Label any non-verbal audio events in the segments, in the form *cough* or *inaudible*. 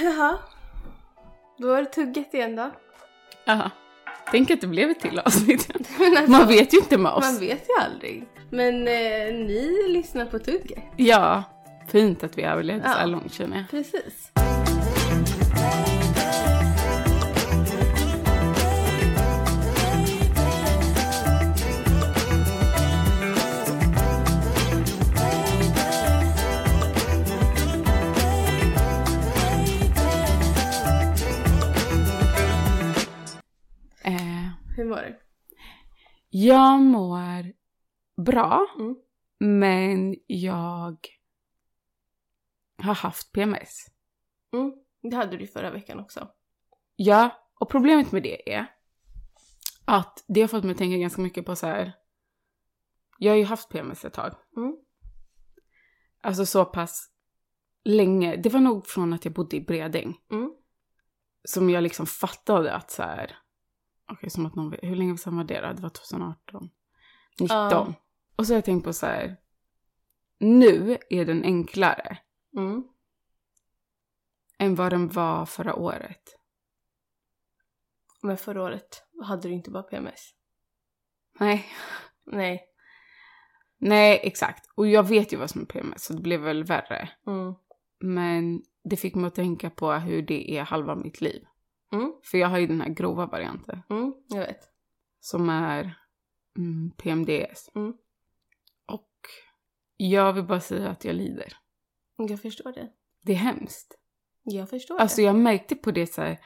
Jaha. Då är det tugget igen då. Jaha. Tänk att det blev ett till avsnitt. *laughs* Alltså, Man vet ju inte med oss. man vet ju aldrig. Men eh, ni lyssnar på tugget. Ja, fint att vi överlevde så här Ja. långt känner jag. Precis. Hur var det? jag mår bra, Mm. men jag har haft PMS. Mm. Det hade du förra veckan också. Ja, och problemet med det är att det har fått mig att tänka ganska mycket på så här. Jag har ju haft PMS ett tag. Mm. Alltså så pass länge. Det var nog från att jag bodde i Bredäng. Mm. Som jag liksom fattade att så här. Okej, som att någon. Hur länge sedan var det då? Det var 2018. 19. Ja. Och så har jag tänkt på så här. Nu är den enklare Mm. än vad den var förra året. Men förra året hade du inte bara PMS. Nej. Nej. Nej, exakt. Och jag vet ju vad som är PMS, så det blev väl värre. Mm. Men det fick mig att tänka på hur det är halva mitt liv. Mm. För jag har ju den här grova varianten Mm. Jag vet. som är mm, PMDS. Mm. Och jag vill bara säga att jag lider. Jag förstår det. Det är hemskt. Jag förstår Alltså det. jag märkte på det så här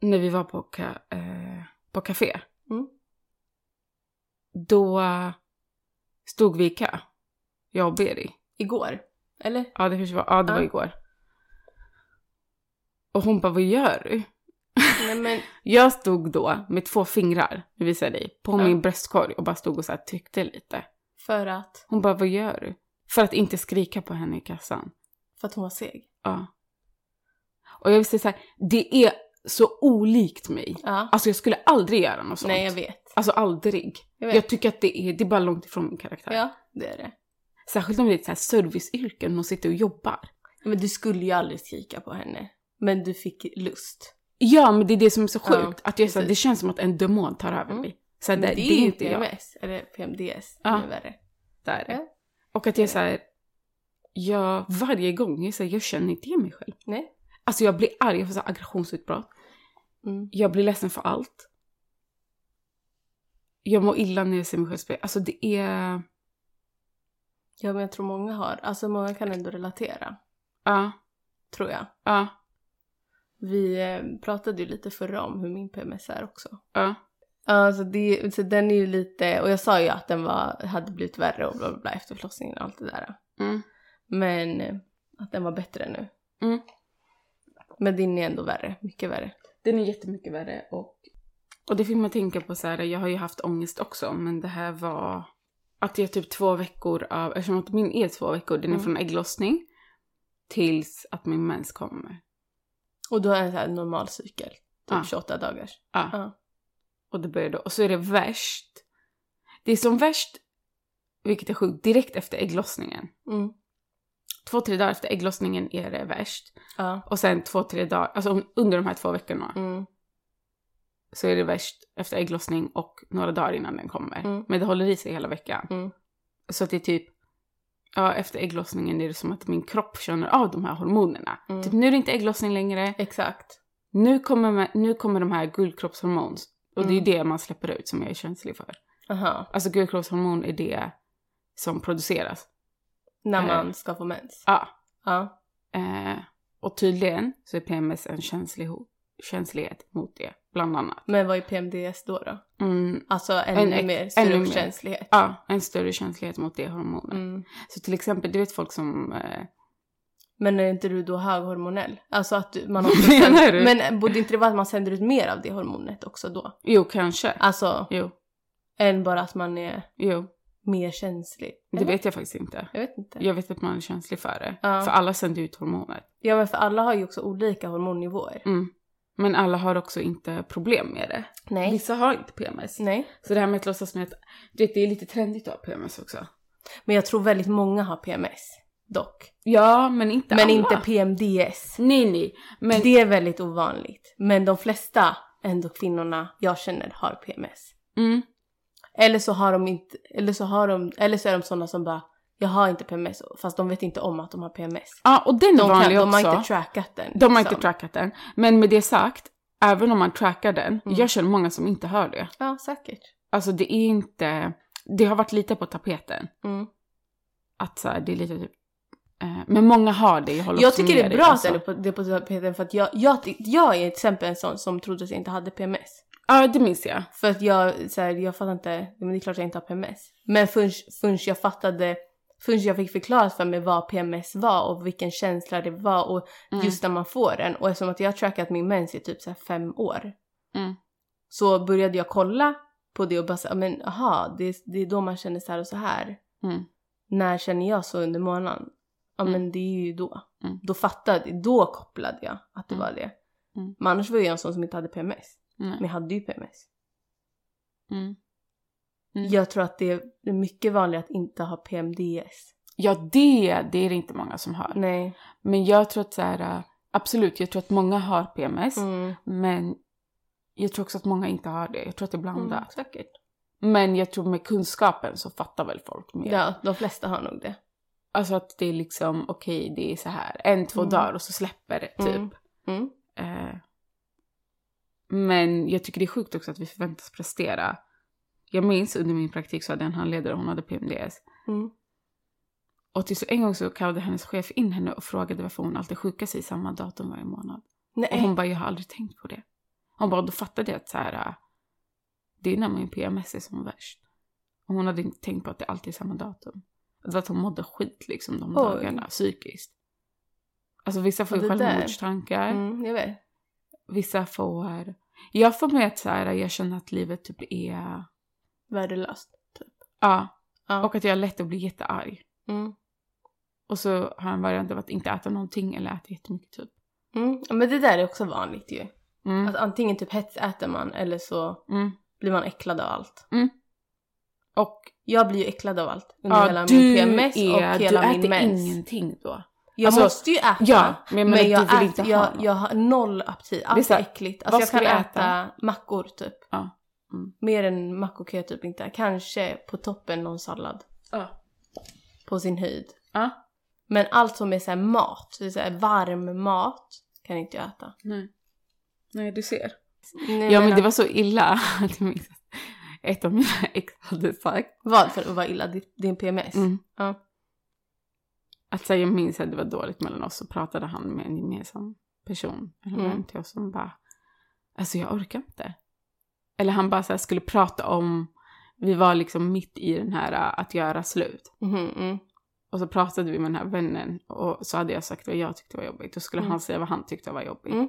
när vi var på, ka, eh, på café. Mm. Då stod vi i kö. Jag och Beri. Igår. Eller? Ja, det, var, ja, det var Ja. igår. Och hon bara, vad gör du? Nej men. Jag stod då med två fingrar, nu visar jag dig, på Ja. min bröstkorg och bara stod och så här tryckte lite. För att. Hon bara, vad gör du? För att inte skrika på henne i kassan. För att hon var seg. Ja. Och jag vill säga så här, det är så olikt mig. Ja. Alltså jag skulle aldrig göra något sånt. Nej jag vet. Alltså aldrig. Jag. Jag tycker att det är, det är bara långt ifrån min karaktär. Ja, det är det. Särskilt om det är ett så här serviceyrken, hon sitter och jobbar. Men du skulle ju aldrig skrika på henne. Men du fick lust. Ja, men det är det som är så Ja, sjukt. att jag, är så det känns som att en demon tar över Mm. mig. Så det, det, det är är inte jag. PMS. Eller PMDS. Ja. Ja. är värre. Där. Ja. Och att jag är så här, jag varje gång, jag, så här, jag känner inte igen mig själv. Nej. Alltså jag blir arg, jag får så här aggressionsutbrott. Mm. Jag blir ledsen för allt. Jag mår illa när jag ser mig själv spela. Alltså det är... Ja men jag tror många har. Alltså många kan ändå relatera. Ja, Tror jag. ja, Vi eh, pratade ju lite förra om hur min PMS är också. ja. Alltså det, så den är ju lite, och jag sa ju att den var, hade blivit värre och bla bla bla efter förlossningen och allt det där. Mm. Men eh, att den var bättre nu. Mm. Men din är ändå värre, mycket värre. Den är jättemycket värre och... Och det fick att tänka på så här, jag har ju haft ångest också, men det här var... Att jag typ två veckor av, eftersom att min är två veckor, den är Mm. från ägglossning tills att min mens kommer. Och du har en sån här normal cykel, typ Ja. 28 dagars. Ja. Ja. Och det börjar då. Och så är det värst. Det är som värst, vilket är sjukt, direkt efter ägglossningen. Mm. Två, tre dagar efter ägglossningen är det värst. Ja. Och sen två, tre dagar, alltså under de här två veckorna Mm. så är det värst efter ägglossning och några dagar innan den kommer. Mm. Men det håller i sig hela veckan. Mm. Så att det är typ, ja efter ägglossningen är det som att min kropp känner av de här hormonerna. Mm. Typ nu är det inte ägglossning längre. Exakt. Nu kommer, nu kommer de här guldkroppshormon. Och det är Mm. det man släpper ut som jag är känslig för. Aha. Alltså guldkroppshormon är det som produceras. När Eh. man ska få mens. Ja. Ja. Eh, och tydligen så är PMS en känslig, känslighet mot det, bland annat. Men vad är PMDS då då? Mm, Alltså ännu En mer ännu större mer. känslighet. ja, en större känslighet mot det hormonet. Mm. Så till exempel, du vet folk som... Eh, Men är inte du då höghormonell? Alltså att man *laughs* också Menar du? Men borde inte det vara att man sänder ut mer av det hormonet också då? jo, kanske. Alltså, Jo, än bara att man är jo. mer känslig? Det Eller? vet jag faktiskt inte. Jag vet inte. Jag vet att man är känslig för det. Ja. För alla sänder ut hormoner. Ja men för alla har ju också olika hormonnivåer. Mm. Men alla har också inte problem med det. Nej. Vissa har inte PMS. Nej. Så det här med att låtsas med att... Du vet, det är lite trendigt att ha PMS också. Men jag tror väldigt många har PMS. dock. Ja, men inte Men alla. inte PMDS. Nej, nej. Men Det är väldigt ovanligt. Men de flesta ändå kvinnorna jag känner har PMS. mm, Eller så har de inte, eller så har de, eller så är de sådana som bara jag har inte PMS fast de vet inte om att de har PMS. ja, och den är De, kan, vanlig de har också. inte trackat den. de har liksom. inte trackat den. Men med det sagt, även om man trackar den, Mm. jag känner många som inte har det. Ja, säkert. Alltså det är inte, det har varit lite på tapeten. Mm. Att så här, det är lite typ, eh, men många har det. Jag, håller Jag också tycker det är bra alltså. att det är på, det är på tapeten för att jag, jag, jag är till exempel en sån som trodde att jag inte hade PMS. Ja, det minns jag. För att jag, så här, jag fattar inte, men det är klart jag inte har PMS. Men förrän, förrän jag fattade, förrän jag fick förklarat för mig vad PMS var och vilken känsla det var och Mm. just när man får den. Och eftersom att jag har trackat min mens i typ så fem år. Mm. Så började jag kolla på det och bara säga, men aha, det, är- det är då man känner så här och så här. Mm. När känner jag så under månaden? Ja Mm. men det är ju då. Mm. Då fattade, då kopplade jag att det Mm. var det. Men annars var jag en sån som inte hade PMS. Men jag hade ju PMS. Mm. Mm. Jag tror att det är mycket vanligare att inte ha PMDS. Ja, det, det är det inte många som har. Nej. Men jag tror att så här, äh, absolut, jag tror att många har PMS. Mm. Men jag tror också att många inte har det. Jag tror att det är Mm, blandat. säkert. Men jag tror med kunskapen så fattar väl folk mer. Ja, de flesta har nog det. Alltså att det är liksom, okej, det är så här en, två Mm. dagar och så släpper det typ. Mm. Mm. Eh, men jag tycker det är sjukt också att vi förväntas prestera. Jag minns under min praktik så hade jag en handledare, hon hade PMDS. Mm. Och till så en gång så kallade hennes chef in henne och frågade varför hon alltid sjukar sig samma datum varje månad. Och Nej. hon bara, jag har aldrig tänkt på det. Hon bara, då fattade jag att så här, äh, det är när min PMS är som värst. Och hon hade inte tänkt på att det alltid är samma datum. Det var att hon mådde skit liksom de Oj. dagarna, psykiskt. Alltså vissa får Och ju självmordstankar. Mm, jag vet. Vissa får... Jag får med att så här, jag känner att livet typ är... Värdelöst. Typ. Ja. Ja. Och att jag har lätt att bli jättearg. Mm. Och så har en variant av att inte äta någonting eller äta jättemycket typ. Mm. ja, Men det där är också vanligt ju. Mm. Att antingen typ hetsäter man eller så Mm. blir man äcklad av allt. Och Jag blir ju äcklad av allt under ja, hela du min PMS är, och hela du min äter mens. ingenting då. Jag Alltså, måste ju äta. Ja, men, jag menar, men jag, du äter, inte jag, jag har noll aptit. Är Allt så är äckligt. Alltså jag kan äta? äta? mackor typ. Ja. Mm. Mer än mackor kan jag typ inte. Kanske på toppen någon sallad. Ja. På sin höjd. Ja. Men allt som är så mat, det är så varm mat, kan inte jag äta. Nej. Nej, du ser. Nej, Ja, men det var så illa att jag minns ett av mina *laughs* ex hade sagt. Vad för att vara illa? Din- PMS? Mm. Ja. Att så här, jag minns att det var dåligt mellan oss så pratade han med en gemensam person. Eller Mm. vän till oss som bara, alltså jag orkar inte. Eller han bara så skulle prata om, vi var liksom mitt i den här äh, att göra slut. Mhm, mm. Och så pratade vi med den här vännen och så hade jag sagt vad jag tyckte var jobbigt. Och skulle Mm. han säga vad han tyckte var jobbigt. Mm.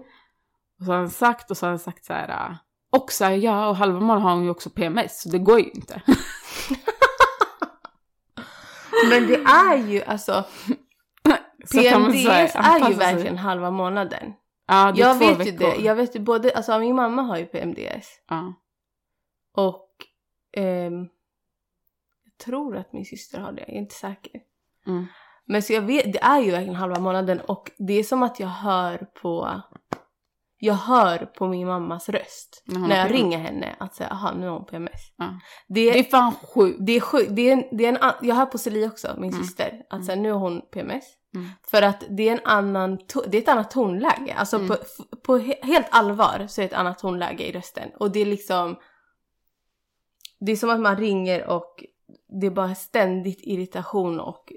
Och så har han sagt och så har han sagt så här. äh, Och så här, ja och halva månaden har hon ju också PMS så det går ju inte. *laughs* Men det är ju alltså, *laughs* PMDS är ju verkligen halva månaden. Ja det är Jag vet ju veckor. det. Jag vet ju både, alltså min mamma har ju PMDS. Ja. Och ehm, jag tror att min syster har det, jag är inte säker. Mm. Men så jag vet, det är ju verkligen halva månaden och det är som att jag hör på jag hör på min mammas röst När jag PMS. ringer henne att säga aha nu har hon PMS. Ja. Det, Det är fan sjukt. det är sjukt. Det är en, det är en, jag hör på Celie också, min Mm. syster, att säga nu har hon PMS. Mm. För att det är en annan, det är ett annat tonläge. Alltså Mm. på, på he- helt allvar så är det ett annat tonläge i rösten. Och det är liksom, det är som att man ringer och det är bara ständigt irritation och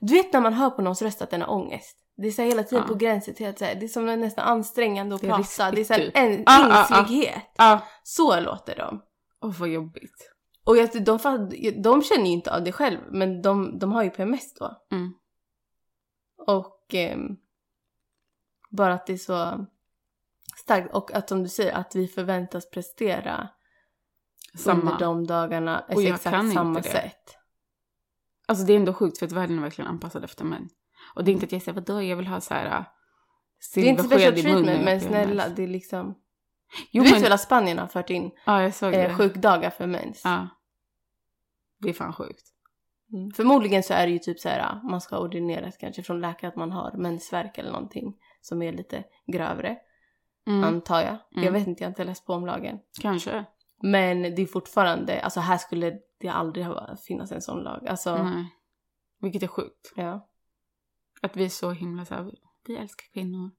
du vet när man hör på någons röst att den har ångest. Det är så hela tiden Ja. på gränsen till att säga, det är som nästan ansträngande att Det prata. Det är så här typ. en Ah, ah, ah. ängslighet. Ja. Så låter de. Åh vad jobbigt. Och jag, de, de känner ju inte av det själv, men de, de har ju PMS då. Mm. Och ehm, bara att det är så starkt. Och att som du säger, att vi förväntas prestera Samma. under de dagarna jag kan exakt samma sätt. Alltså det är ändå sjukt för att världen är verkligen anpassad efter män. Och det är inte att jag säger vadå jag vill ha så här äh, Det är inte special treatment, men och PMS." snälla, det är liksom... Jo, du vet väl att Spanien har fört in Ja jag såg eh, det. sjukdagar för mens? Ja. Det är fan sjukt. Mm. Förmodligen så är det ju typ så här, man ska ordineras kanske från läkare att man har mensvärk eller någonting som är lite grövre. Mm. Antar jag. Jag Mm. vet inte, jag har inte läst på om lagen. Kanske. Men det är fortfarande, alltså här skulle det aldrig ha finnas en sån lag. Alltså, Nej. Vilket är sjukt. ja. Att vi är så himla så här, vi älskar kvinnor.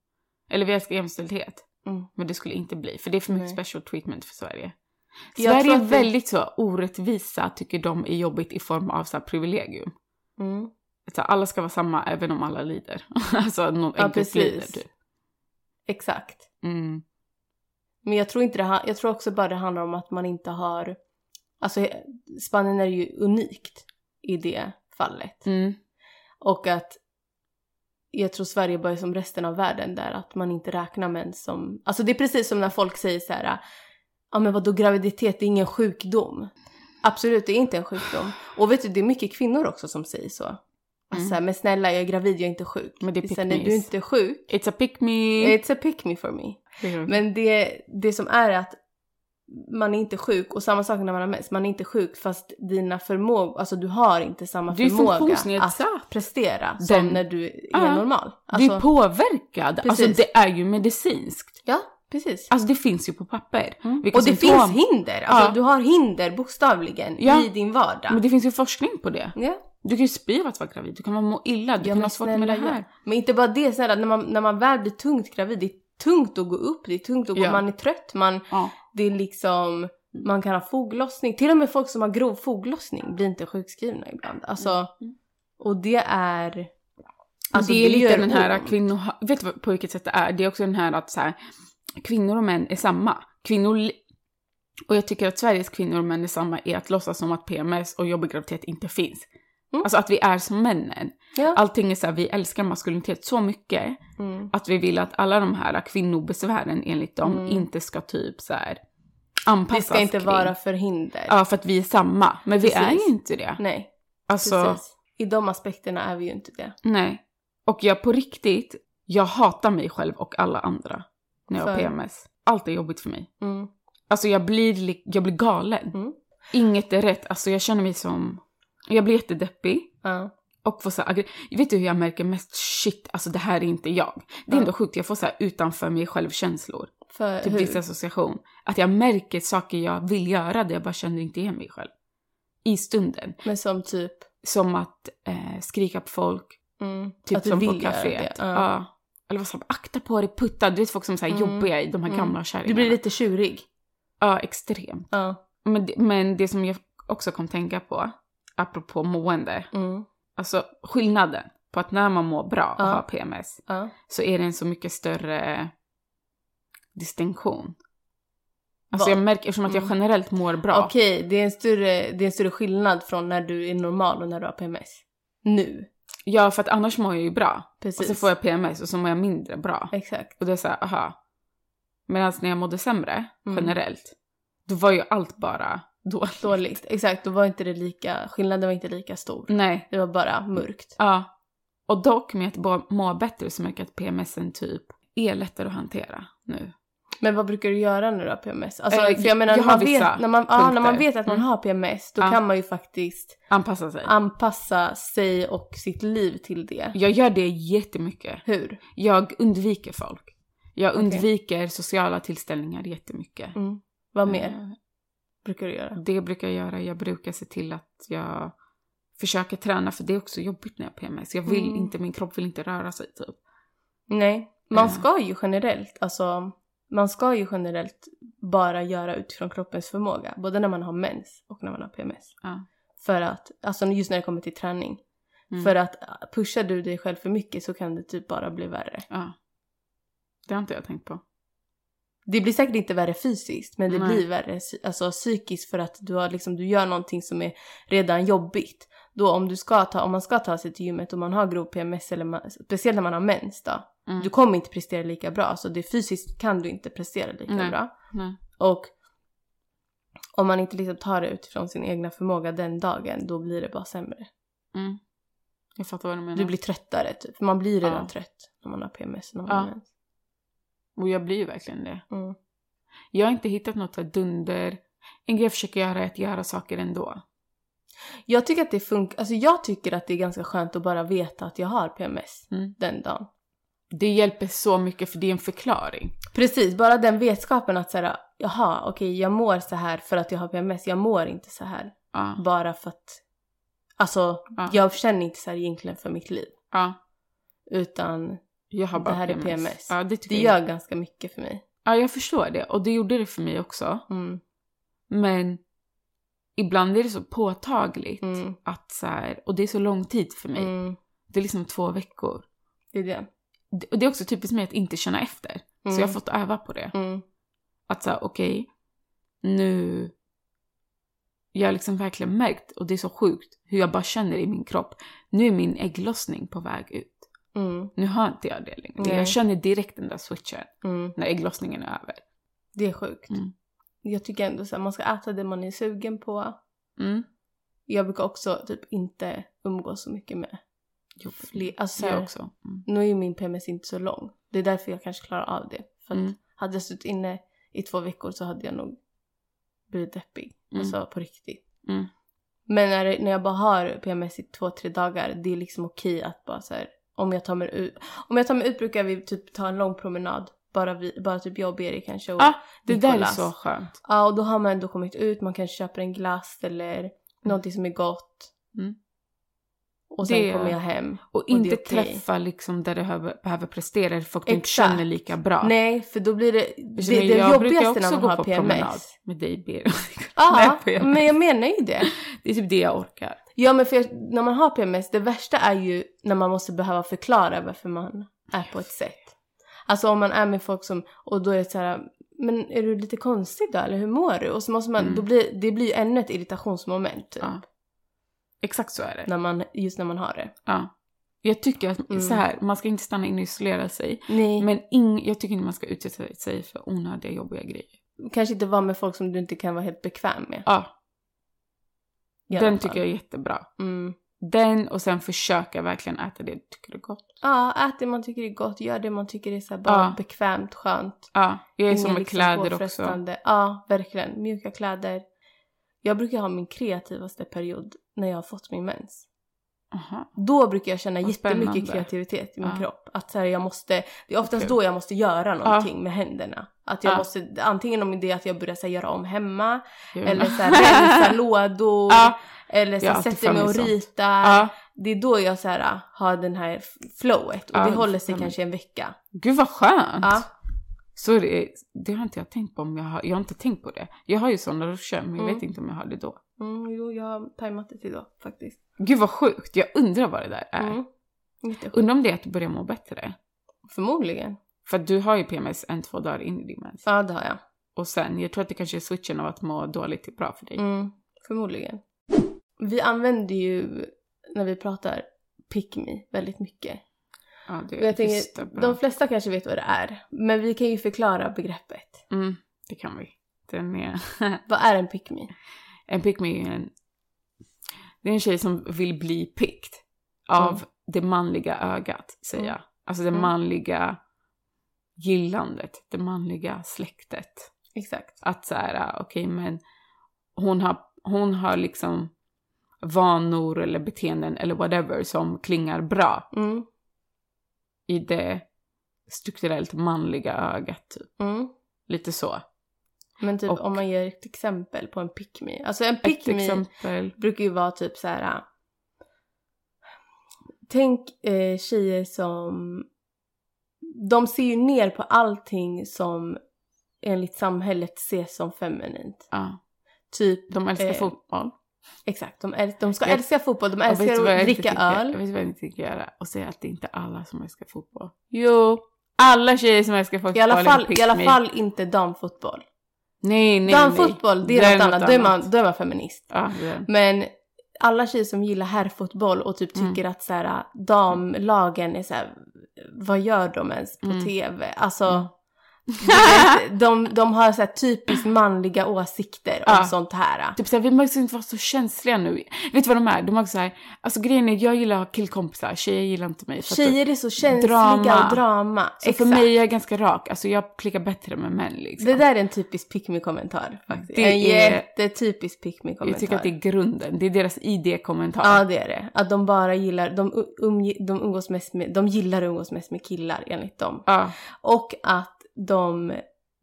Eller vi älskar jämställdhet. Mm. Men det skulle inte bli, för det är för mycket Nej. special treatment för Sverige. Jag Sverige är det- väldigt så orättvisa, tycker de är jobbigt i form av så privilegium. Mm. Så alla ska vara samma även om alla lider. *laughs* alltså någon Ja, grupp lider precis. typ. Exakt. Mm. Men jag tror inte det, jag tror också bara det handlar om att man inte har, alltså Spanien är ju unikt i det fallet. Mm. Och att jag tror Sverige bara är som resten av världen där att man inte räknar mens som, alltså det är precis som när folk säger så här, ja men vadå graviditet det är ingen sjukdom. Absolut det är inte en sjukdom. Och vet du det är mycket kvinnor också som säger så. Alltså, Mm. men snälla jag är gravid, jag är inte sjuk. Men det är Sen pick-me's. du inte är sjuk, It's a pick me. it's a pick me for me. Men det, det som är att man är inte sjuk och samma sak när man har mens, man är inte sjuk fast dina förmågor, alltså du har inte samma Du är förmåga att prestera som Den- när du är Ja. normal. du Alltså, är påverkad. Alltså Precis. det är ju medicinskt. ja, precis. Alltså det finns ju på papper. Mm. Och det finns hinder, alltså Ja. du har hinder bokstavligen Ja. i din vardag. Men det finns ju forskning på det. Ja. Du kan ju spy av att vara gravid, du kan må illa, du Ja, kan ha svårt med det här. Men inte bara det, snälla, när man, när man väl blir tungt gravid, det är tungt att gå upp, det är tungt att gå, Ja. man är trött, man, Ja. det är liksom, man kan ha foglossning. Till och med folk som har grov foglossning blir inte sjukskrivna ibland. Alltså, Mm. och det är... Alltså, det är lite gör den här kvinnor... Vet du på vilket sätt det är? Det är också den här att så här, kvinnor och män är samma. Kvinnor... Och jag tycker att Sveriges kvinnor och män är samma är att låtsas som att PMS och jobbig graviditet inte finns. Mm. Alltså att vi är som männen. Ja. Allting är så här, vi älskar maskulinitet så mycket Mm. att vi vill att alla de här kvinnobesvären enligt dem Mm. inte ska typ så här anpassas Det ska inte kring. vara förhinder. Ja, för att vi är samma. Men vi Precis. är ju inte det. Nej, Alltså, precis. I de aspekterna är vi ju inte det. nej. Och jag på riktigt, jag hatar mig själv och alla andra när jag har? PMS. Allt är jobbigt för mig. Mm. Alltså jag blir, li- jag blir galen. Mm. Inget är rätt. Alltså jag känner mig som... Jag blir jättedeppig. Ja. Och får så här, vet du hur jag märker mest shit, alltså det här är inte jag. Det är ändå sjukt, jag får så här utanför mig själv-känslor. För Typ hur? disassociation. Att jag märker saker jag vill göra där jag bara känner inte igen mig själv. I stunden. Men som typ... Som att eh, skrika på folk. Mm, Typ att som på kaféet. Ja. Ja. Eller vad som akta på dig, putta. Du vet folk som är Mm. jobbiga, de här Mm. gamla kärringarna. Du blir lite tjurig. Ja, extremt. Ja. Men, men det som jag också kom tänka på, apropå mående. Mm. Alltså skillnaden på att när man mår bra och Ja. har PMS Ja. så är det en så mycket större distinktion. Alltså jag märker, eftersom att jag Mm. generellt mår bra. Okej, det, är en större, det är en större skillnad från när du är normal och när du har PMS. Nu. Ja, för att annars mår jag ju bra. Precis. Och så får jag PMS och så mår jag mindre bra. Exakt. Och det är så här, aha. Medan när jag mådde sämre, Mm. generellt, då var ju allt bara dåligt. Dåligt. Exakt, då var inte det lika, skillnaden var inte lika stor. Nej. Det var bara mörkt. Ja. Och dock med att må bättre så märker jag att PMSen typ är lättare att hantera nu. Men vad brukar du göra du har PMS? Alltså, Eh, för jag menar, jag när man, vet, när, man, ja, när man vet att man Mm. har PMS, då Ja. kan man ju faktiskt Anpassa sig. anpassa sig och sitt liv till det. Jag gör det jättemycket. Hur? Jag undviker folk. Jag undviker sociala tillställningar jättemycket. Mm. Vad mer Eh, brukar du göra? Det brukar jag göra. Jag brukar se till att jag försöker träna för det är också jobbigt när jag har PMS. Jag vill Mm. inte, min kropp vill inte röra sig typ. Nej, man Eh. ska ju generellt, alltså man ska ju generellt bara göra utifrån kroppens förmåga. Både när man har mens och när man har PMS. Ja. För att, alltså just när det kommer till träning. Mm. För att pushar du dig själv för mycket så kan det typ bara bli värre. Ja. Det har inte jag tänkt på. Det blir säkert inte värre fysiskt men det Nej. blir värre alltså, psykiskt för att du, har liksom, du gör någonting som är redan jobbigt. Då om, du ska ta, om man ska ta sig till gymmet och man har grov PMS eller man, speciellt när man har mens då. Mm. Du kommer inte prestera lika bra. Så det fysiskt kan du inte prestera lika Nej. bra. Nej. Och om man inte liksom tar det utifrån sin egna förmåga den dagen då blir det bara sämre. Mm. Jag fattar vad du menar. Du blir tröttare typ. Man blir redan Ja. trött när man har PMS. När man Ja. har mens. Och jag blir ju verkligen det. Mm. Jag har inte hittat något här dunder. En grej jag försöker göra är att göra saker ändå. Jag tycker att det funkar, alltså jag tycker att det är ganska skönt att bara veta att jag har PMS Mm. den dagen. Det hjälper så mycket för det är en förklaring. Precis, bara den vetskapen att säga, jaha, okej, jag mår så här för att jag har PMS. Jag mår inte så här Ja, bara för att, alltså, Ja. jag känner inte så här egentligen för mitt liv. ja. Utan Jag har Det bara här är PMS. PMS. Ja, det det jag. gör ganska mycket för mig. Ja, jag förstår det. Och det gjorde det för mig också. Mm, Men ibland är det så påtagligt mm, att så här, och det är så lång tid för mig. mm, Det är liksom två veckor. det är det. Det- Och det är också typiskt mig att inte känna efter. Mm, Så jag har fått öva på det. mm, Att säga okej, nu... Jag har liksom verkligen märkt, och det är så sjukt, hur jag bara känner i min kropp. Nu är min ägglossning på väg ut. Mm, Nu har inte jag det längre. Nej. Jag känner direkt den där switchen mm. när ägglossningen är över. Det är sjukt. Mm. Jag tycker ändå här, man ska äta det man är sugen på. Mm. Jag brukar också typ inte umgås så mycket med Jo, fler. Alltså så jag här, också. Mm. nu är ju min PMS inte så lång. Det är därför jag kanske klarar av det. För att hade jag suttit inne i två veckor så hade jag nog blivit deppig. Alltså på riktigt. Men när, när jag bara har PMS i två, tre dagar, det är liksom okej att bara så här, om jag tar mig ut, om jag tar mig ut brukar vi typ ta en lång promenad. Bara, vi, bara typ jag och Beri kanske. Och, Ja, det där är Nicolas. så skönt. ja, och då har man ändå kommit ut, man kanske köper en glass eller någonting som är gott. Mm. Och sen Det- kommer jag hem. Och är inte okej. träffa liksom där du behöver, behöver prestera, eller folk du inte känner lika bra. Nej, för då blir det, det, det jag brukar jobbigaste också när man gå har på promenad PMS. med dig, Bir. *laughs* Ja, PMS. men jag menar ju det. *laughs* Det är typ det jag orkar. Ja, men för när man har PMS, det värsta är ju när man måste behöva förklara varför man är på ett sätt. Alltså om man är med folk som, och då är det så här, men är du lite konstig då eller hur mår du? Och så måste man, Mm. då blir, det blir ju ännu ett irritationsmoment typ. Ja. Exakt så är det. När man, just när man har det. Ja. Jag tycker att Mm. så här, man ska inte stanna inne och isolera sig. Nej, Men ing, jag tycker inte man ska utsätta sig för onödiga jobbiga grejer. kanske inte vara med folk som du inte kan vara helt bekväm med. Ja, den tycker jag är jättebra. Mm. Den och sen försöka verkligen äta det du tycker är gott. Ja, ät det man tycker är gott, gör det man tycker är så bara Ja. bekvämt, skönt. Ja, jag är Inga som med liksom kläder också. Ja, verkligen. Mjuka kläder. Jag brukar ha min kreativaste period när jag har fått min mens. Aha. Då brukar jag känna Vad jättemycket spännande. kreativitet i min Ja. kropp. Att så här, jag måste, det är oftast Kul. då jag måste göra någonting med händerna. Att jag Ja. måste, antingen om det är att jag börjar så här, göra om hemma, Jag eller så här, *laughs* rensa lådor, Ja, eller så här, sätter mig och ritar. ja. Det är då jag så här, har den här flowet och Ja, det håller sig kanske en vecka. Gud vad skönt! Ja. Så det, det har inte jag tänkt på om jag har, jag har inte tänkt på det. Jag har ju sådana ruscher men jag Mm. vet inte om jag har det då. Mm, jo, jag har tajmat det till då faktiskt. Gud vad sjukt, jag undrar vad det där är. Mm. Undrar om det är att du börjar må bättre. Förmodligen. För att du har ju PMS en, två dagar in i din mens. Ja, det har jag. Och sen, jag tror att det kanske är switchen av att må dåligt till bra för dig. Mm, förmodligen. Vi använder ju, när vi pratar, pick me väldigt mycket. Ja, det Och jag är tänker, de flesta kanske vet vad det är. Men vi kan ju förklara begreppet. Mm, det kan vi. Den är... Vad är en pick me? En pick me är en... Det är en tjej som vill bli picked av Mm. det manliga ögat, säger Mm. jag. Alltså det Mm. manliga gillandet, det manliga släktet. Exakt. Att så här, okej men hon har, hon har liksom vanor eller beteenden eller whatever som klingar bra Mm, i det strukturellt manliga ögat. Typ. mm. Lite så. Men typ Och- om man ger ett exempel på en pick me. Alltså en pick me exempel. brukar ju vara typ så här. äh, Tänk eh, tjejer som... De ser ju ner på allting som enligt samhället ses som feminint. Ja. Typ, De älskar Eh, fotboll. exakt. De, äl- de ska Jag- älska fotboll, de älskar att dricka öl. Jag vet vad jag inte tänker göra? Och säga att det inte är alla som älskar fotboll. Jo, alla tjejer som älskar fotboll I alla fall, i alla fall inte damfotboll. Nej, nej, Damfotboll, det är, något annat. Då är, man, annat. då är man feminist. Ja, det är det. Men alla tjejer som gillar herrfotboll och typ Mm. tycker att så här, damlagen är så här, vad gör de ens på Mm. tv? Alltså, Mm. De, de har så här typiskt manliga åsikter om Ja. sånt här. Typ såhär, vi måste inte vara så känsliga nu. Vet du vad de är? De är också såhär, alltså grejen är, jag gillar killkompisar, tjejer gillar inte mig. Tjejer är så känsliga Drama. och drama. Så för mig är jag ganska rak, alltså jag klickar bättre med män liksom. Det där är en typisk pick me-kommentar faktiskt. Det en är- jättetypisk pick me-kommentar. jag tycker att det är grunden, det är deras ID-kommentar. Ja det är det. Att de bara gillar, de, umge, de umgås mest med, de gillar att umgås mest med killar enligt dem. Ja, Och att de,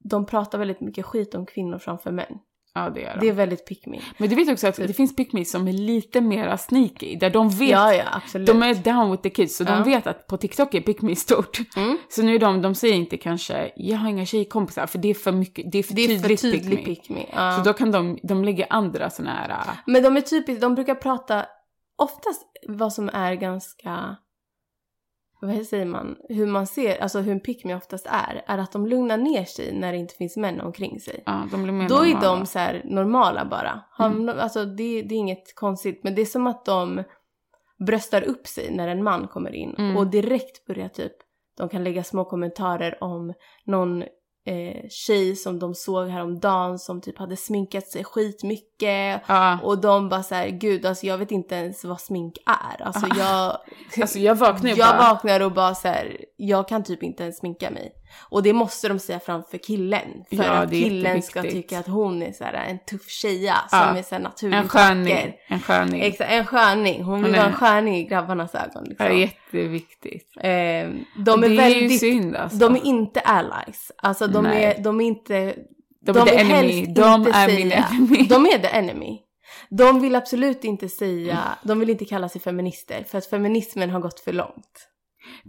de pratar väldigt mycket skit om kvinnor framför män. ja det gör de. Det är väldigt pick me. Men du vet också att det finns pick som är lite mera sneaky, där de vet, Ja ja de är down with the kids, så Ja. de vet att på TikTok är pick stort. mm. Så nu är de, de säger inte kanske, jag har inga tjejkompisar, för det är för mycket, det är för Det är för tydligt tydlig pick me. pick me. Så då kan de, de lägger andra såna här, Men de är typiskt, de brukar prata oftast vad som är ganska, vad säger man, hur man ser, alltså hur en pick me oftast är, är att de lugnar ner sig när det inte finns män omkring sig. ja de blir mer Då är normala. de så här normala bara. Mm. Alltså det, det är inget konstigt, men det är som att de bröstar upp sig när en man kommer in Mm. och direkt börjar typ, de kan lägga små kommentarer om någon eh, tjej som de såg häromdagen som typ hade sminkat sig skitmycket Ja, och de bara så här, gud alltså jag vet inte ens vad smink är. Alltså *laughs* jag, alltså jag vaknar ju jag bara, vaknar och bara så här, jag kan typ inte ens sminka mig. Och det måste de säga framför killen. För Ja, att killen ska tycka att hon är så här, en tuff tjeja Ja. som är så här naturligt en sköning, vacker. en sköning. Exakt, en sköning. Hon vill vara en sköning i grabbarnas ögon. Liksom. är jätteviktigt. Eh, de är det är väldigt, ju synd alltså. de är inte allies. Alltså de Nej. är, de är inte de, de är the enemy, de är min enemy. De är the enemy. De vill absolut inte säga, de vill inte kalla sig feminister för att feminismen har gått för långt.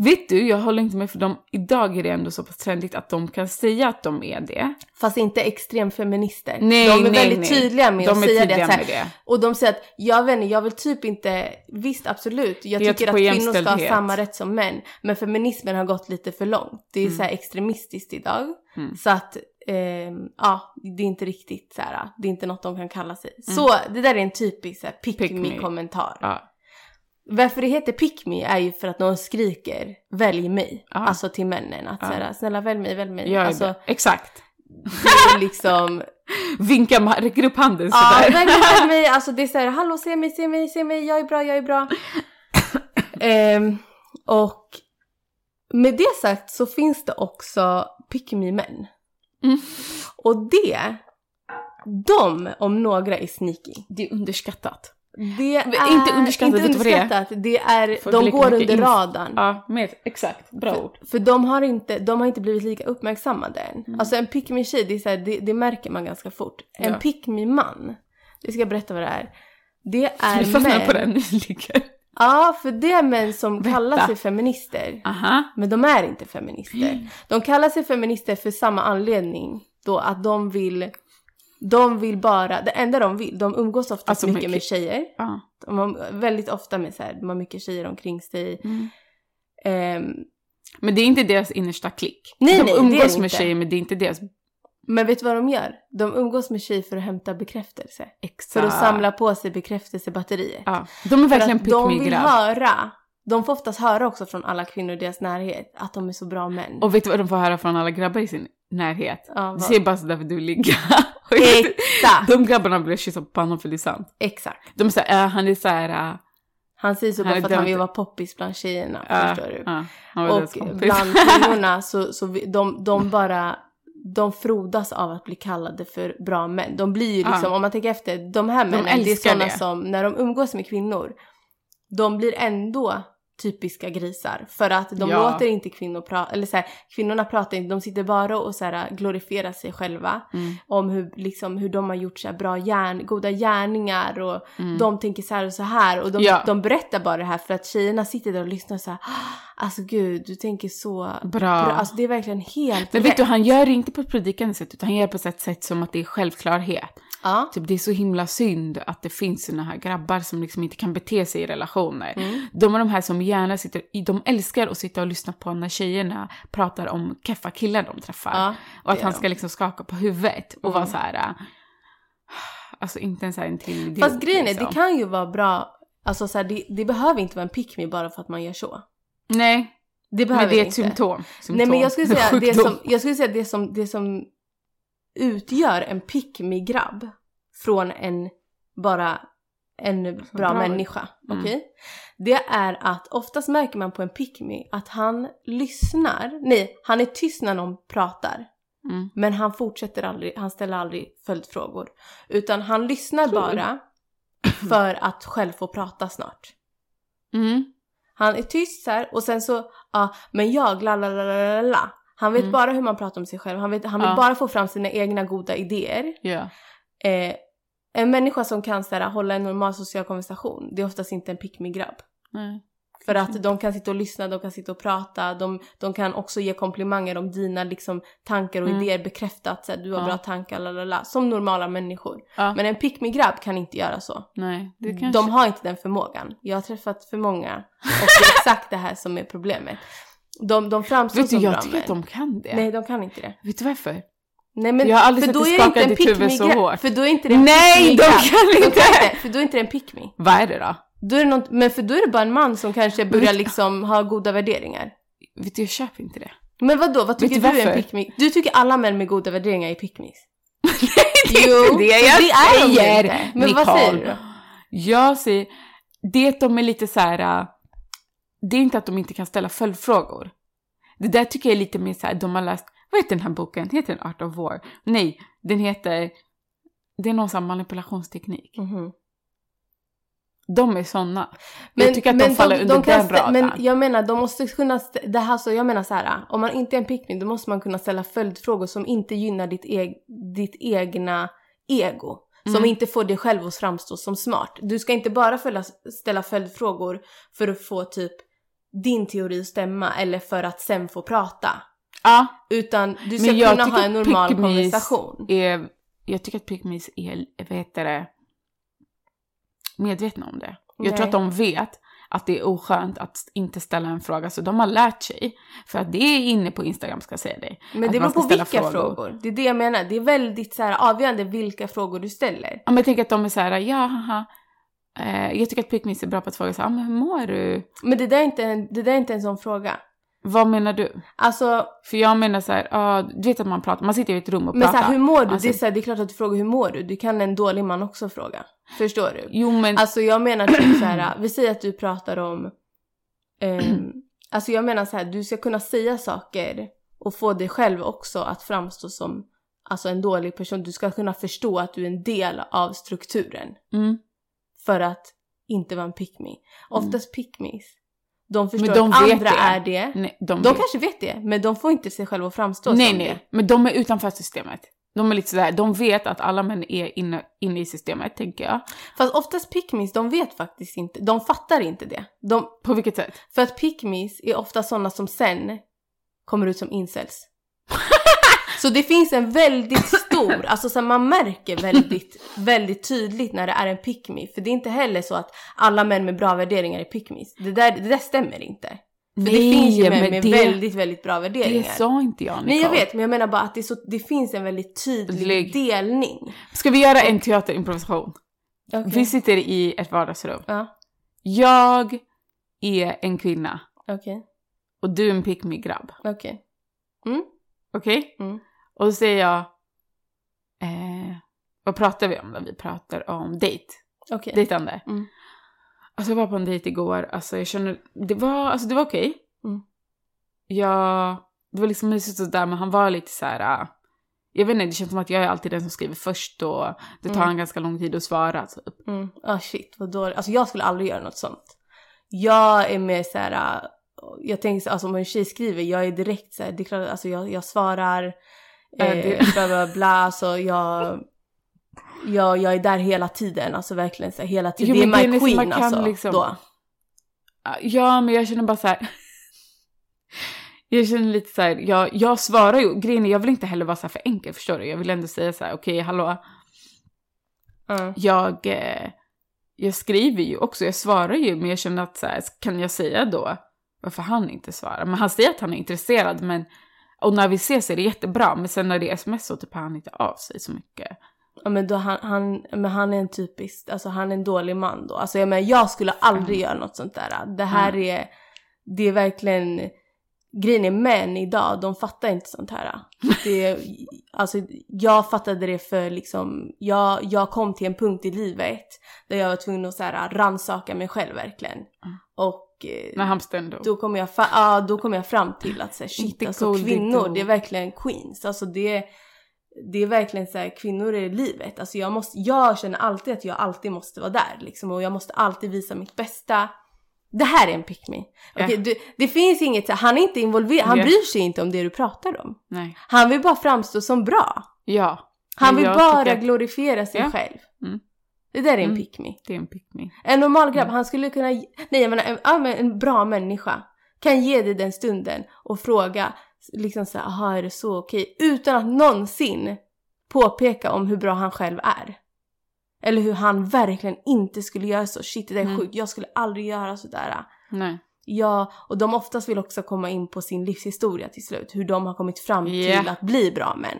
Vet du, jag håller inte med för de, idag är det ändå så pass trendigt att de kan säga att de är det. Fast inte extremfeminister. Nej, de är nej, väldigt nej. tydliga med De att säga det, här, det. Och de säger att, jag vet inte, jag vill typ inte, visst absolut, jag Jag tycker att kvinnor ska ha samma rätt som män. Men feminismen har gått lite för långt. Det är Mm. så här extremistiskt idag. Mm. Så att, ehm, ja, det är inte riktigt så här, det är inte något de kan kalla sig. Mm. Så det där är en typisk så här, pick, Pick me me. kommentar. Ja. Varför det heter pick me är ju för att någon skriker välj mig. Ja. Alltså till männen. Att Ja. så här, snälla välj mig, välj mig. Är alltså, det. Exakt. det är liksom *laughs* Vinka, räcker upp handen Ja, sådär. välj mig, välj mig. *laughs* Alltså det är såhär, hallå se mig, se mig, se mig, jag är bra, jag är bra. *laughs* Ehm, och med det sagt så finns det också pick me män. Mm. Och det, de om några är sneaky. Det är underskattat. Det är inte underskattat, inte du vad det är? underskattat. Det är, Får de går under radarn. Ja, med, exakt. Bra ord. För de har, inte, de har inte blivit lika uppmärksammade än. Mm. Alltså en pick me tjej, det, är så här, det, det märker man ganska fort. En Ja. pick me man, det ska jag berätta vad det är. Det är fastnar män. på den *laughs* nyligen. Ja, för det är män som Berätta. kallar sig feminister. Aha. Men de är inte feminister. *gasps* De kallar sig feminister för samma anledning. Då att de vill, de vill bara, det enda de vill, de umgås oftast Alltså, mycket mycket- med tjejer. Ja. De har väldigt ofta med så här, de har mycket tjejer omkring sig. Mm. Ehm, Men det är inte deras innersta klick. Nej, de nej, det umgås det med inte. tjejer men det är inte deras men vet du vad de gör? De umgås med tjejer för att hämta bekräftelse. exa. För att samla på sig bekräftelsebatteriet. Ja. De är verkligen pick de vill höra, de får oftast höra också från alla kvinnor i deras närhet att de är så bra män. Och vet du vad de får höra från alla grabbar i sin närhet? ja, Du ser bara sådär för du ligger. *laughs* Exakt! De grabbarna blir kyssa på pannan för det är sant. Exakt. De är såhär, äh, han är såhär... Äh, Han säger så bara för att han vill vara poppis bland tjejerna, äh, förstår du? deras Och bland kvinnorna så, så vi, de, de bara, de frodas av att bli kallade för bra män. De blir ju liksom, Ja. om man tänker efter, de här männen, det är sådana det. som, när de umgås med kvinnor, de blir ändå typiska grisar. För att de Ja. låter inte kvinnor prata, eller så här, kvinnorna pratar inte, de sitter bara och så här, glorifierar sig själva. Mm, Om hur, liksom, hur de har gjort så här, bra gärn, goda gärningar och mm. de tänker så här och så här och de, Ja. de berättar bara det här för att tjejerna sitter där och lyssnar så här. "Ah, Alltså gud, du tänker så Bra. bra. Alltså det är verkligen helt Men vet rätt. du, han gör det inte på ett predikande sätt utan han gör det på ett sätt som att det är självklarhet. Ja. Typ det är så himla synd att det finns såna här grabbar som liksom inte kan bete sig i relationer. Mm. De är de här som gärna sitter, de älskar att sitta och lyssna på när tjejerna pratar om keffa killar de träffar. ja. och att han ska liksom skaka på huvudet och vara Mm. så här. äh, Alltså inte ens en till idiot, Fast grejen är, liksom. det kan ju vara bra, alltså så här, det, det behöver inte vara en pick me bara för att man gör så. Nej, Det behöver Men det är ett inte. symptom. symptom. Nej men jag skulle säga *laughs* det som, jag skulle säga det som, det som utgör en pick me grabb från en bara en bra, Bra. människa. Mm. Okej? Det är att oftast märker man på en pick me att han lyssnar, nej han är tyst när någon pratar. Mm. Men han fortsätter aldrig, han ställer aldrig följdfrågor. Utan han lyssnar bara *coughs* för att själv få prata snart. Mm. Han är tyst så här och sen så, ja men jag la la la la la. Han vet Mm. bara hur man pratar om sig själv, han, vet, han vill Ja. bara få fram sina egna goda idéer. Ja. Eh, en människa som kan så här, hålla en normal social konversation, det är oftast inte en pick me grabb Nej. För att de kan sitta och lyssna, de kan sitta och prata, de, de kan också ge komplimanger om dina liksom, tankar och Mm. idéer, bekräfta att så här, du har Ja. bra tankar, lalala, som normala människor. Ja. Men en pick me grabb kan inte göra så. Nej, det kanske... De har inte den förmågan. Jag har träffat för många och det är exakt det här som är problemet. De, de framstår Vet du, som jag tycker att de kan det. Nej, de kan inte det. Vet du varför? Nej, men Jag har aldrig för sett då dig skaka ditt huvud så hårt. För då är inte det en Nej, de kan inte! för då är inte det en pick me. Vad är det då? Då är det något, men för då är det bara en man som kanske börjar liksom ha goda värderingar. Vet du, jag köper inte det. Men vad då? vad tycker du du är en varför? pick me? Du tycker alla män med goda värderingar är pick me's. *laughs* det är Jo, inte det jag det är de säger, inte. Men vad Nicole. säger du då? Jag säger, det är att de är lite så här. Det är inte att de inte kan ställa följdfrågor. Det där tycker jag är lite mer så här, de har läst, vad heter den här boken? Heter den Art of War? Nej, den heter, det är någon sån manipulationsteknik. Mhm. De är såna. jag tycker att de, faller under kan den raden. Men jag menar, de måste kunna... Det här, så jag menar så här, om man inte är en pick me, då måste man kunna ställa följdfrågor som inte gynnar ditt, eg, ditt egna ego. Som Mm. inte får dig själv att framstå som smart. Du ska inte bara följa, ställa följdfrågor för att få typ din teori stämma eller för att sen få prata. Ja, Utan du ska kunna ha en normal konversation. är, jag tycker att pickmis är, vad heter det, medvetna om det. Jag tror Nej. att de vet att det är oskönt att inte ställa en fråga, så de har lärt sig. För att det är inne på Instagram ska jag säga dig. Men det beror på vilka frågor. Det är det jag menar. Det är väldigt så här, avgörande vilka frågor du ställer. Ja, men jag tänker att de är så här, ja, haha. Eh, jag tycker att pickmis är bra på att fråga så "Ah, men hur mår du? Men det där är inte en, det där är inte en sån fråga. Vad menar du? Alltså, För jag menar så här, ja, du vet att man pratar, man sitter i ett rum och men så pratar. här, hur mår du? Alltså- det, är så här, det är klart att du frågar hur mår du? Det kan en dålig man också fråga. Förstår du? Jo, men Alltså jag menar typ så här, vi säger att du pratar om... ehm, *clears throat* alltså jag menar så här, du ska kunna säga saker och få dig själv också att framstå som alltså en dålig person. Du ska kunna förstå att du är en del av strukturen. mm, för att inte vara en pick me. Oftast pick me's, de förstår Men de att andra det. är det. nej, de, De kanske vet det, men de får inte sig själva att framstå Nej, som nej, det. men de är utanför systemet. De är lite sådär, de vet att alla män är inne, inne i systemet, tänker jag. Fast oftast pick me's, de vet faktiskt inte, de fattar inte det. De, På vilket sätt? för att pick me's är ofta sådana som sen kommer ut som incels. *laughs* Så det finns en väldigt stor, alltså så man märker väldigt, väldigt tydligt när det är en pick me. För det är inte heller så att alla män med bra värderingar är pick me's. Det där, det där stämmer inte. För det finns ju män med det, väldigt, väldigt bra värderingar. det sa inte jag, Nicole. Nej jag vet, men jag menar bara att det, så, det finns en väldigt tydlig Tydlig. delning. Ska vi göra en teaterimprovisation? Okej. Vi sitter i ett vardagsrum. Ja, Jag är en kvinna okej, och du är en pick me grabb. okej. Okej? Mm. Och då säger jag, eh, vad pratar vi om då? Vi pratar om dejt. Okej. Dejtande. Mm. Alltså jag var på en dejt igår, alltså jag känner, det var, alltså det var okej. Mm. Jag, det var liksom mysigt sådär men han var lite så här. äh, jag vet inte, det känns som att jag är alltid den som skriver först och det tar Mm. en ganska lång tid att svara typ. Mm. Ah shit, vad dåligt. Alltså jag skulle aldrig göra något sånt. Jag är mer så här. äh, jag tänker så, alltså om en tjej skriver, jag är direkt så här, det är klart, alltså jag, jag svarar, eh, det- bla bla bla, alltså jag, jag, jag är där hela tiden, alltså verkligen så här, hela tiden. Jo, det är men my så queen alltså, liksom- då. Ja men jag känner bara så här. Jag känner lite så här, jag, jag svarar ju, grejen är jag vill inte heller vara så här för enkel förstår du. Jag vill ändå säga så här, okej hallå, Mm. jag, eh, jag skriver ju också, jag svarar ju, men jag känner att så här, kan jag säga då varför han inte svarar? Men han säger att han är intresserad, men och när vi ses är det jättebra, men sen när det är sms så typ han inte av sig så mycket. Ja men då han, han, men han är en typisk, alltså han är en dålig man då. Alltså jag menar jag skulle aldrig göra något sånt där. Det här är, det är verkligen, grejen är män idag, de fattar inte sånt här. *laughs* Det, alltså, jag fattade det för liksom, jag, jag kom till en punkt i livet där jag var tvungen att så här, rannsaka mig själv verkligen. Mm. Och eh, Med hamstern då. då kom jag, fa- då kom jag fram till att så här, shit, alltså kvinnor, det är verkligen queens. Alltså det, det är verkligen så här, kvinnor är livet. Alltså jag, måste, jag känner alltid att jag alltid måste vara där liksom, och jag måste alltid visa mitt bästa. Det här är en pick me. Okej, Ja. du, det finns inget, han är inte involverad, han Ja. bryr sig inte om det du pratar om. Nej. Han vill bara framstå som bra. Ja. Han vill bara tycker glorifiera sig Ja. själv. Mm. Det där är en Mm. pick me. Det är en pick me. En normal grabb, Mm. han skulle kunna, nej jag menar en, ja, men en bra människa kan ge dig den stunden och fråga liksom så här, aha är det så okej? Utan att någonsin påpeka om hur bra han själv är. Eller hur han verkligen inte skulle göra så. Shit det där är Mm. sjukt, jag skulle aldrig göra sådär. Nej. Ja, och de oftast vill också komma in på sin livshistoria till slut. Hur de har kommit fram Ja. till att bli bra män.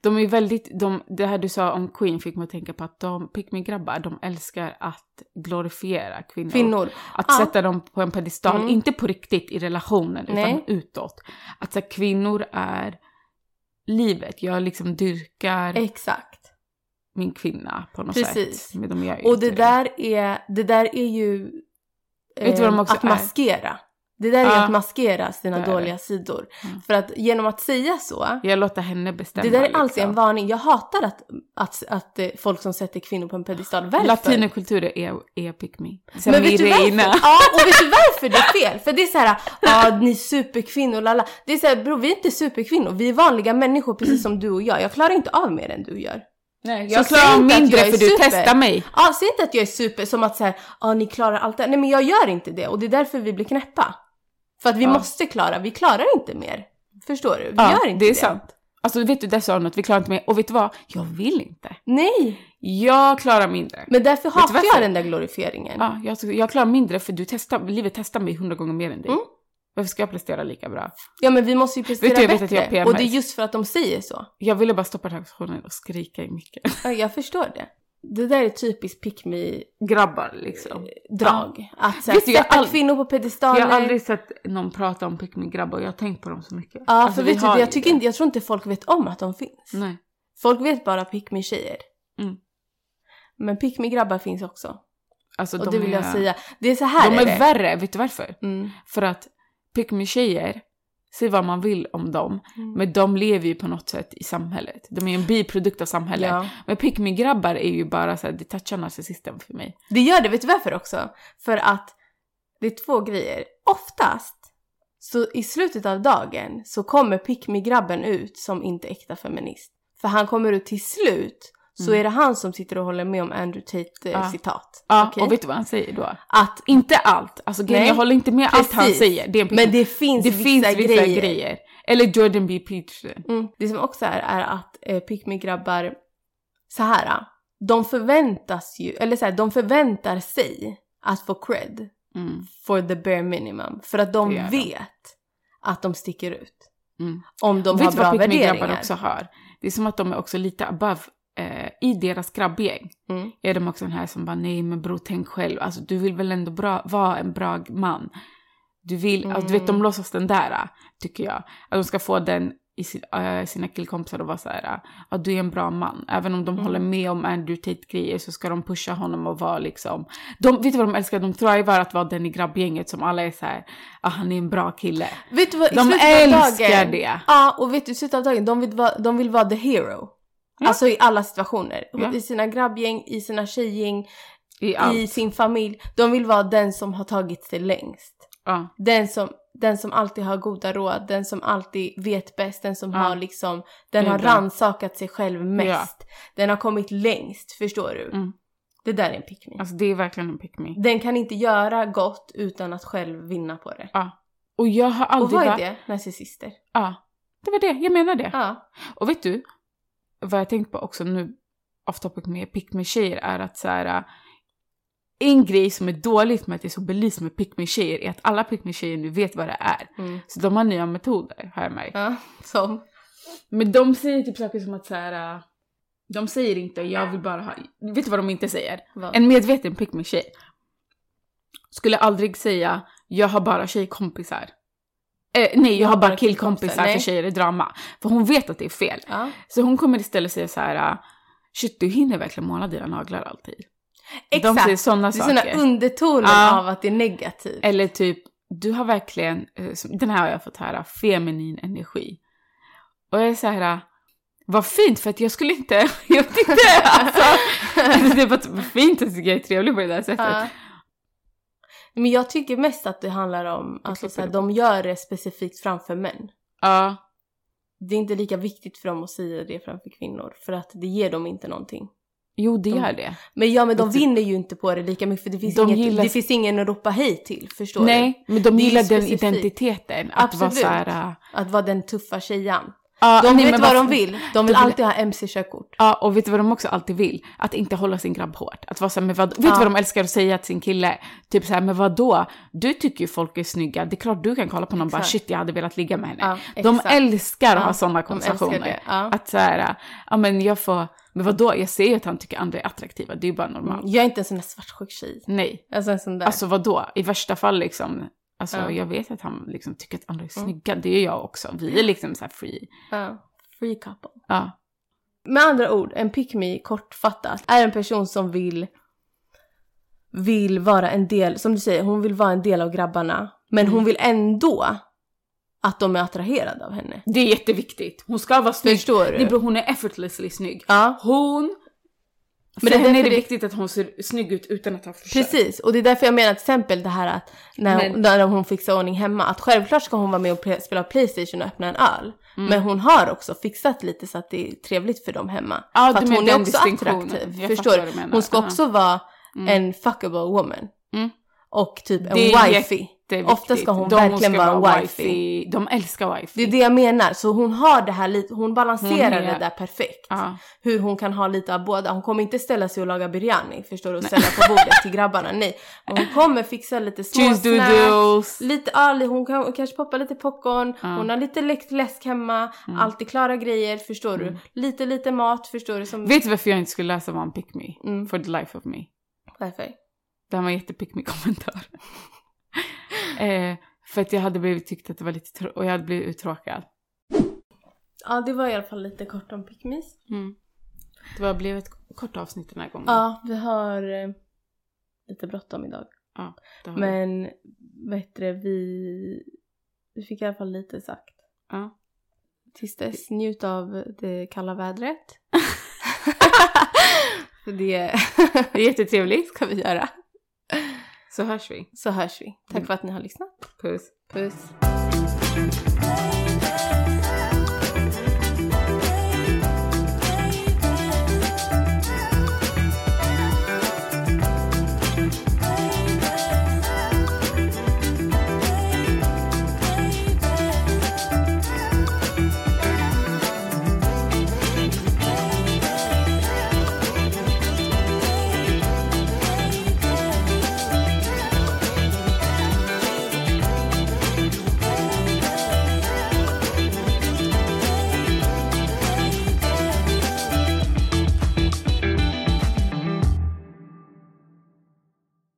De är väldigt, de, det här du sa om Queen fick mig att tänka på att de, pick me grabbar, de älskar att glorifiera kvinnor. Kvinnor. Att Ja. sätta dem på en pedestal, Mm. inte på riktigt i relationen utan Nej. utåt. Att så här, kvinnor är livet, jag liksom dyrkar Exakt. min kvinna på något Precis. sätt. Men de gör Och det där är, det där är ju eh, att maskera. Det där är Ja. att maskera sina Det är det. dåliga sidor. Mm. För att genom att säga så, Jag låter henne bestämma. det där är alltid liksom. en varning. Jag hatar att, att, att eh, folk som sätter kvinnor på en pedestal. Varför? Latinokulturer är, är pick me. Sen Men vet du varför? *laughs* Ja, och vet du varför det är fel? För det är så här, ja ni är superkvinnor, lala. Det är så här, bror vi är inte superkvinnor, vi är vanliga människor precis som du och jag. Jag klarar inte av mer än du gör. Nej, Så jag säg klarar att mindre jag för du testar mig. Ja, säg inte att jag är super som att säga, ja ni klarar allt det här. Nej men jag gör inte det och det är därför vi blir knäppa. För att vi Ja. måste klara, vi klarar inte mer. Förstår du? Vi Ja, gör inte det det. är sant. Alltså vet du, där sa hon att vi klarar inte mer. Och vet du vad? Jag vill inte. Nej, Jag klarar mindre. men därför hatar jag den där glorifieringen. Ja, jag, jag klarar mindre för du testar, livet testar mig hundra gånger mer än dig. Mm. Varför ska jag prestera lika bra? Ja men vi måste ju prestera Vet du, jag vet att bättre. jag PMS. och det är just för att de säger så. Jag ville bara stoppa reaktionen och skrika i micken. Ja, jag förstår det. Det där är typiskt pick me Grabbar liksom. drag Att så här, Vet du, jag sätta ald- kvinnor på pedestaler. Jag har aldrig sett någon prata om pick me grabbar och jag har tänkt på dem så mycket. Ja, Alltså, för vi vet du, jag, tycker inte, jag tror inte folk vet om att de finns. Nej. Folk vet bara pick me tjejer. Mm. Men pick me grabbar finns också. Alltså, Och de det vill är, jag säga. Det är så här De är är värre, vet du varför? Mm. För att pick me tjejer, säg vad man vill om dem, Mm. men de lever ju på något sätt i samhället. De är en biprodukt av samhället. Ja. Men pick me grabbar är ju bara så här, det touchar narcissisten för mig. Det gör det, vet du varför också? För att det är två grejer. Oftast, så i slutet av dagen så kommer pick me grabben ut som inte äkta feminist. För han kommer ut till slut så Mm. är det han som sitter och håller med om Andrew Tate eh, Ja. Okej? och vet du vad han säger då? Att, Inte allt. Alltså grejen, jag håller inte med allt han precis. säger. Det men me. det finns det vissa, finns vissa grejer. grejer. Eller Jordan B. Peterson. Mm. Det som också är, är att eh, pick me grabbar så här. De förväntas ju, eller så här, de förväntar sig att få cred Mm. for the bare minimum. För att de gör de. vet att de sticker ut. Mm. Om de vet har du bra vad pick me grabbar värderingar. också har? Det är som att de är också lite above. Eh, I deras grabbgäng Mm. är de också den här som bara nej men bror tänk själv. Alltså du vill väl ändå bra, vara en bra man. Du vill, alltså, du vet de Mm. låtsas den där tycker jag. Att de ska få den i sin, äh, sina killkompisar och vara så här, att du är en bra man. Även om de Mm. håller med om Andrew Tate-grejer så ska de pusha honom och vara liksom, de, vet du vad de älskar? De thrivar att vara den i grabbgänget som alla är så här, ah, han är en bra kille. Vet du vad, De älskar dagen, det. Ja, och vet du, i slutet av dagen, de vill vara, de vill vara the hero. Ja. Alltså i alla situationer. Ja. I sina grabbgäng, i sina tjejgäng, I i sin familj. De vill vara den som har tagit sig längst. Ja. Den som, den som alltid har goda råd, den som alltid vet bäst, den som Ja. har liksom, den har bra. rannsakat sig själv mest. Den har kommit längst, förstår du? Mm. Det där är en pick me. Alltså det är verkligen en pick me. Den kan inte göra gott utan att själv vinna på det. Och jag har Och aldrig... vad är det? Narcissister. Ja, det var det. Jag menar det. Ja. Och vet du, vad jag tänkt på också nu, off topic med pick me tjejer är att så här, äh, en grej som är dåligt med att det är så belyst med pick me tjejer är att alla pick me tjejer nu vet vad det är. Mm. Så de har nya metoder, har jag märkt. Ja, som. Men de säger typ saker som att så här, äh, de säger inte jag vill bara ha, vet du vad de inte säger? Vad? En medveten pick me tjej skulle aldrig säga jag har bara tjejkompisar. Eh, nej, jag har bara killkompisar, för tjejer i drama. För hon vet att det är fel. Ja. Så hon kommer istället säga så här, äh, shit du hinner verkligen måla dina naglar alltid. De Exakt. säger sådana det är saker. undertoner Ja. av att det är negativt. Eller typ, du har verkligen, eh, den här har jag fått höra, feminin energi. Och jag är så här, äh, vad fint för att jag skulle inte, *laughs* jag vet inte, alltså. *laughs* det vad fint att jag är trevlig på det där sättet. Ja. Men jag tycker mest att det handlar om, alltså såhär, det de gör det specifikt framför män. Ja, Det är inte lika viktigt för dem att säga det framför kvinnor, för att det ger dem inte någonting. jo det De- gör det. Men ja, men de du- vinner ju inte på det lika mycket för det finns, De inget, gillar- det finns ingen att ropa hej till, förstår du? Nej, men de Det gillar den identiteten. Att vara Absolut. så här, äh, Att vara den tuffa tjejan. Ja, De nej, vet vad de vill. De vill de vill- alltid ha MC-körkort. Ja, och vet du vad de också alltid vill? Att inte hålla sin grabb hårt. Att vara så här, men vad, vet du Ja. vad de älskar att säga till sin kille? Typ så här, men vad då? Du tycker ju folk är snygga. Det är klart du kan kolla på någon och bara shit, jag hade velat ligga med henne. Ja, de älskar att ha sådana konversationer. Att så här, ja men jag får, men vad då? Jag ser ju att han tycker andra är attraktiva. Det är ju bara normalt. Jag är inte en sån där svartsjuk tjej. Nej, Alltså en sån där. alltså vad då? I värsta fall liksom. Alltså Ja. jag vet att han liksom tycker att andra är Mm. snygga. Det är jag också. Vi är liksom så här free. ja. Free couple. Ja. Med andra ord, en pick me kortfattat är en person som vill vill vara en del, som du säger, hon vill vara en del av grabbarna. Men Mm. hon vill ändå att de är attraherade av henne. Det är jätteviktigt. Hon ska vara snygg. Förstår Det du? beror, hon är effortlessly snygg. Ja, Hon... Men för det är henne är det viktigt att hon ser snygg ut utan att ha försökt. precis. Och det är därför jag menar till exempel det här att när, Men- hon, när hon fixar ordning hemma, att självklart ska hon vara med och spela Playstation och öppna en öl. Mm. Men hon har också fixat lite så att det är trevligt för dem hemma. Ja, för att hon är också attraktiv. Jag Förstår du? Hon ska också vara Mm. en fuckable woman. Mm. Och typ en Det wifey. Det är viktigt. Ofta ska hon De verkligen ska vara en wifey. De älskar wifey. Det är det jag menar. Så hon har det här lite, hon balanserar Hon är- det där perfekt. Ja. Hur hon kan ha lite av båda. Hon kommer inte ställa sig och laga biryani, förstår du? Och ställa på bordet till *laughs* grabbarna. Nej. Men hon kommer fixa lite små Cheese snacks. doodles. Lite, ja, hon kan kanske poppa lite popcorn, Ja. hon har lite läkt läsk hemma, Mm. alltid klara grejer, förstår du? Lite, lite mat, förstår du? Som... Vet du varför jag inte skulle läsa One Pick Me? Mm. For the life of me. Varför? Det här var en jättepick me kommentar. *laughs* eh, för att jag hade blivit tyckt att det var lite och jag hade blivit uttråkad. Ja, det var i alla fall lite kort om pickmis. Mm. Det var, blev ett kort avsnitt den här gången. Ja, vi har eh, lite bråttom idag. det har vi. Men, vad heter det, vi, vi fick i alla fall lite sagt. Ja. Tills dess, njut av det kalla vädret. *laughs* *laughs* Det Det är jättetrevligt. *laughs* ska vi göra. Så hörs vi. Så hörs vi. Tack mm. för att ni har lyssnat. Puss. Puss.